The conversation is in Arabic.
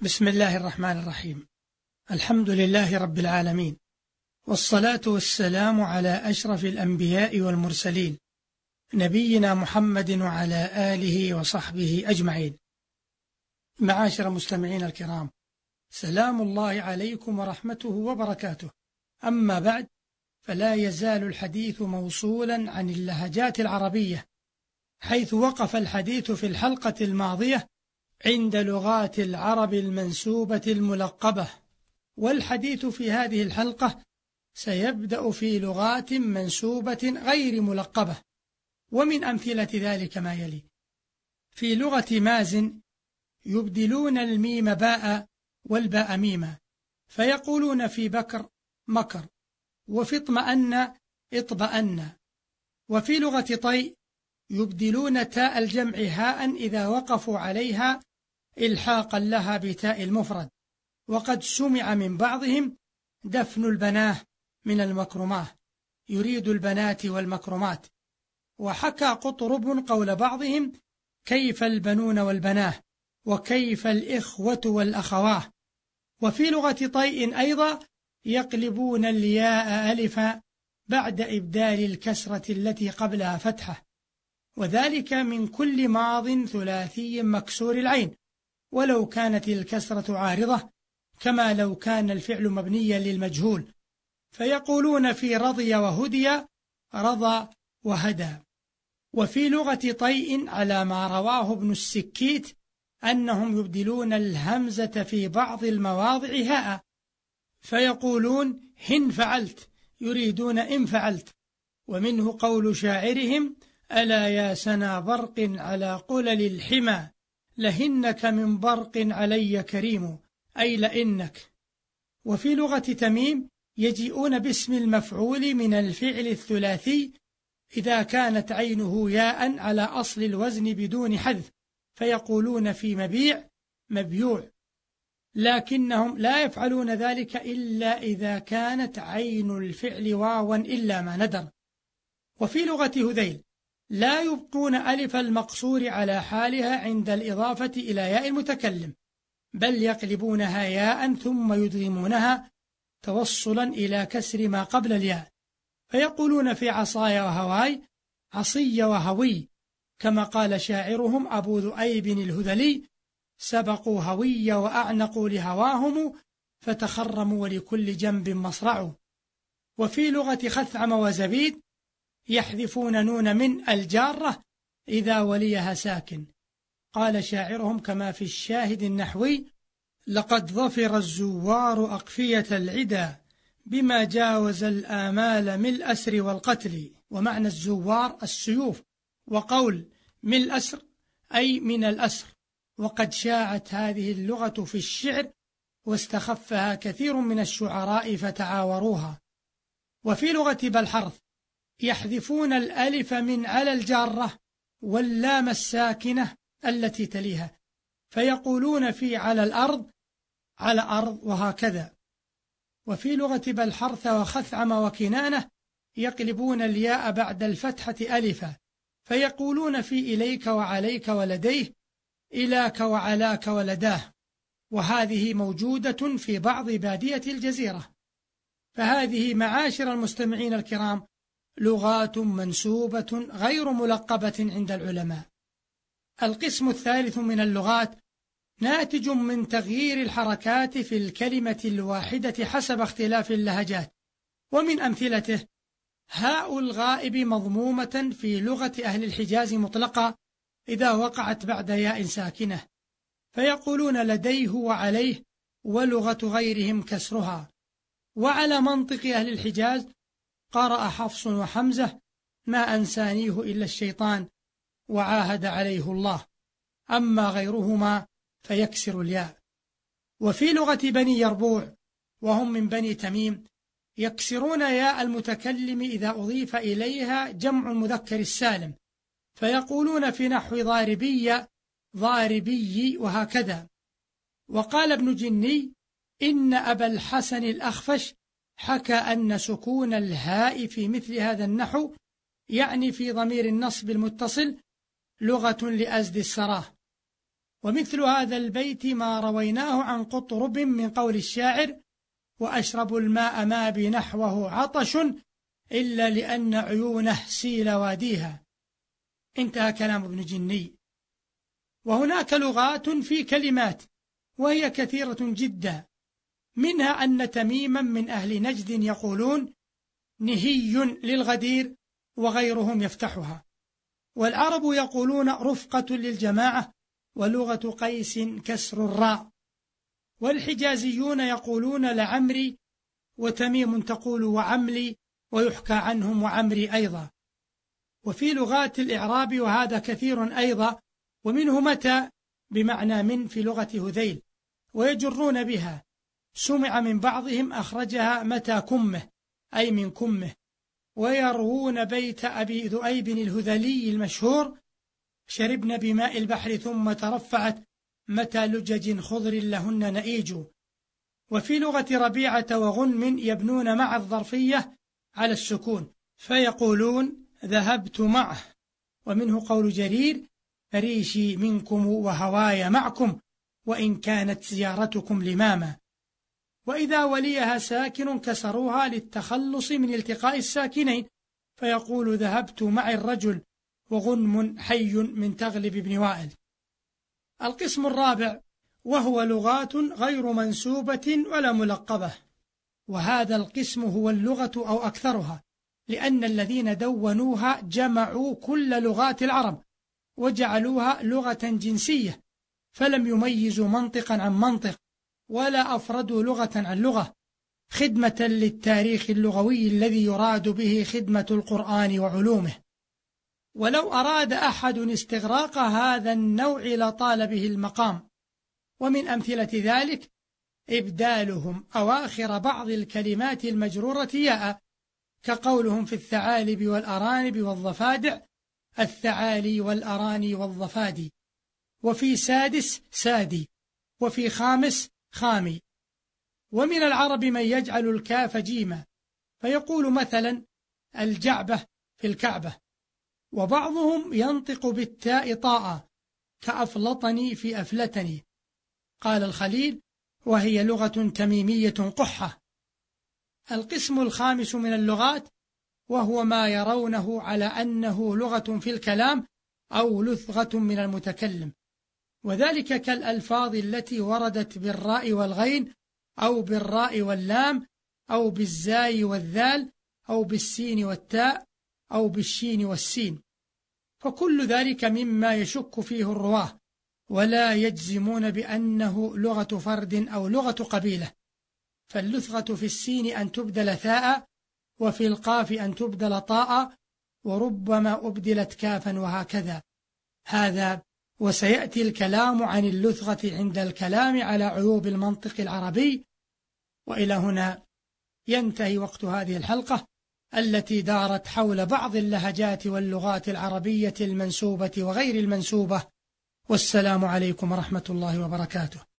بسم الله الرحمن الرحيم. الحمد لله رب العالمين. والصلاة والسلام على أشرف الأنبياء والمرسلين نبينا محمد وعلى آله وصحبه أجمعين. معاشر مستمعين الكرام سلام الله عليكم ورحمته وبركاته. أما بعد فلا يزال الحديث موصولا عن اللهجات العربية حيث وقف الحديث في الحلقة الماضية عند لغات العرب المنسوبة الملقبة. والحديث في هذه الحلقة سيبدأ في لغات منسوبة غير ملقبة. ومن أمثلة ذلك ما يلي. في لغة مازن يبدلون الميم باء والباء ميما فيقولون في بكر مكر. وفي اطمأن اطمأن وفي لغة طي يبدلون تاء الجمع هاء إذا وقفوا عليها إلحاقا لها بتاء المفرد وقد سمع من بعضهم دفن البناه من المكرماه يريد البنات والمكرمات. وحكى قطرب قول بعضهم كيف البنون والبناه وكيف الإخوة والأخواه وفي لغة طيء أيضا يقلبون الياء ألفا بعد إبدال الكسرة التي قبلها فتحة. وذلك من كل ماض ثلاثي مكسور العين. ولو كانت الكسرة عارضة كما لو كان الفعل مبنيا للمجهول. فيقولون في رضي وهدي رضى وهدى. وفي لغة طيء على ما رواه ابن السكيت أنهم يبدلون الهمزة في بعض المواضع هاء. فيقولون هن فعلت. يريدون إن فعلت. ومنه قول شاعرهم ألا يا سنا برق على قلل الحمى. لهنك من برق علي كريم أي لإنك. وفي لغة تميم يجيئون باسم المفعول من الفعل الثلاثي إذا كانت عينه ياء على أصل الوزن بدون حذف فيقولون في مبيع مبيوع. لكنهم لا يفعلون ذلك إلا إذا كانت عين الفعل واوا إلا ما ندر. وفي لغة هذيل لا يبقون ألف المقصور على حالها عند الإضافة إلى ياء المتكلم بل يقلبونها ياء ثم يدغمونها توصلا إلى كسر ما قبل الياء. فيقولون في عصاي وهواي عصي وهوي كما قال شاعرهم أبو ذؤيب الهذلي سبقوا هوي وأعنقوا لهواهم فتخرموا ولكل جنب مصرع وفي لغة خثعم وزبيد يحذفون نون من الجارة إذا وليها ساكن. قال شاعرهم كما في الشاهد النحوي لقد ظفر الزوار أقفية العدا بما جاوز الآمال من الأسر والقتل. ومعنى الزوار السيوف وقول من الأسر أي من الأسر وقد شاعت هذه اللغة في الشعر واستخفها كثير من الشعراء فتعاوروها. وفي لغة بالحرث يحذفون الألف من على الجارة واللام الساكنة التي تليها فيقولون في على الأرض على أرض وهكذا. وفي لغة بالحرث وخثعم وكنانة يقلبون الياء بعد الفتحة ألفا فيقولون في إليك وعليك ولديه إلاك وعلاك ولداه. وهذه موجودة في بعض بادية الجزيرة. فهذه معاشر المستمعين الكرام لغات منسوبة غير ملقبة عند العلماء. القسم الثالث من اللغات ناتج من تغيير الحركات في الكلمة الواحدة حسب اختلاف اللهجات. ومن أمثلته هاء الغائب مضمومة في لغة أهل الحجاز مطلقة إذا وقعت بعد ياء ساكنة. فيقولون لديه وعليه ولغة غيرهم كسرها. وعلى منطق أهل الحجاز قرأ حفص وحمزة ما أنسانيه إلا الشيطان وعاهد عليه الله. أما غيرهما فيكسر الياء. وفي لغة بني يربوع وهم من بني تميم يكسرون ياء المتكلم إذا أضيف إليها جمع المذكر السالم فيقولون في نحو ضاربية ضاربي وهكذا. وقال ابن جني إن أبا الحسن الأخفش حكى أن سكون الهاء في مثل هذا النحو يعني في ضمير النصب المتصل لغة لأزد السراه. ومثل هذا البيت ما رويناه عن قطرب من قول الشاعر وأشرب الماء ما بنحوه عطش إلا لأن عيونه سيل واديها. انتهى كلام ابن جني. وهناك لغات في كلمات وهي كثيرة جدا. منها أن تميما من أهل نجد يقولون نهي للغدير وغيرهم يفتحها. والعرب يقولون رفقة للجماعة ولغة قيس كسر الراء. والحجازيون يقولون لعمري وتميم تقول وعملي ويحكى عنهم وعمري أيضا. وفي لغات الإعراب وهذا كثير أيضا ومنه متى؟ بمعنى من في لغة هذيل. ويجرون بها. سمع من بعضهم أخرجها متى كمه أي من كمه. ويروون بيت أبي ذؤيب الهذلي المشهور شربن بماء البحر ثم ترفعت متى لجج خضر لهن نئيج. وفي لغة ربيعة وغنم يبنون مع الظرفية على السكون فيقولون ذهبت معه ومنه قول جرير فريشي منكم وهواي معكم وإن كانت زيارتكم لماما وإذا وليها ساكن كسروها للتخلص من التقاء الساكنين. فيقول ذهبت مع الرجل وغنم حي من تغلب بن وائل. القسم الرابع وهو لغات غير منسوبة ولا ملقبة. وهذا القسم هو اللغة أو أكثرها لأن الذين دونوها جمعوا كل لغات العرب وجعلوها لغة جنسية فلم يميزوا منطقا عن منطق. ولا أفردوا لغة عن لغة. خدمة للتاريخ اللغوي الذي يراد به خدمة القرآن وعلومه. ولو أراد أحد استغراق هذا النوع لطال به المقام. ومن أمثلة ذلك إبدالهم أواخر بعض الكلمات المجرورة ياء كقولهم في الثعالب والأرانب والضفادع الثعالي والأراني والضفادي. وفي سادس سادي وفي خامس خامي. ومن العرب من يجعل الكاف جيما. فيقول مثلا الجعبة في الكعبة. وبعضهم ينطق بالتاء طاء. كأفلطني في أفلتني. قال الخليل وهي لغة تميمية قحة. القسم الخامس من اللغات وهو ما يرونه على أنه لغة في الكلام أو لثغة من المتكلم. وذلك كالألفاظ التي وردت بالراء والغين أو بالراء واللام أو بالزاي والذال أو بالسين والتاء أو بالشين والسين. فكل ذلك مما يشك فيه الرواة ولا يجزمون بأنه لغة فرد أو لغة قبيلة. فاللثغة في السين أن تبدل ثاء وفي القاف أن تبدل طاء وربما أبدلت كافا وهكذا. هذا وسيأتي الكلام عن اللثغة عند الكلام على عيوب المنطق العربي. وإلى هنا ينتهي وقت هذه الحلقة التي دارت حول بعض اللهجات واللغات العربية المنسوبة وغير المنسوبة. والسلام عليكم ورحمة الله وبركاته.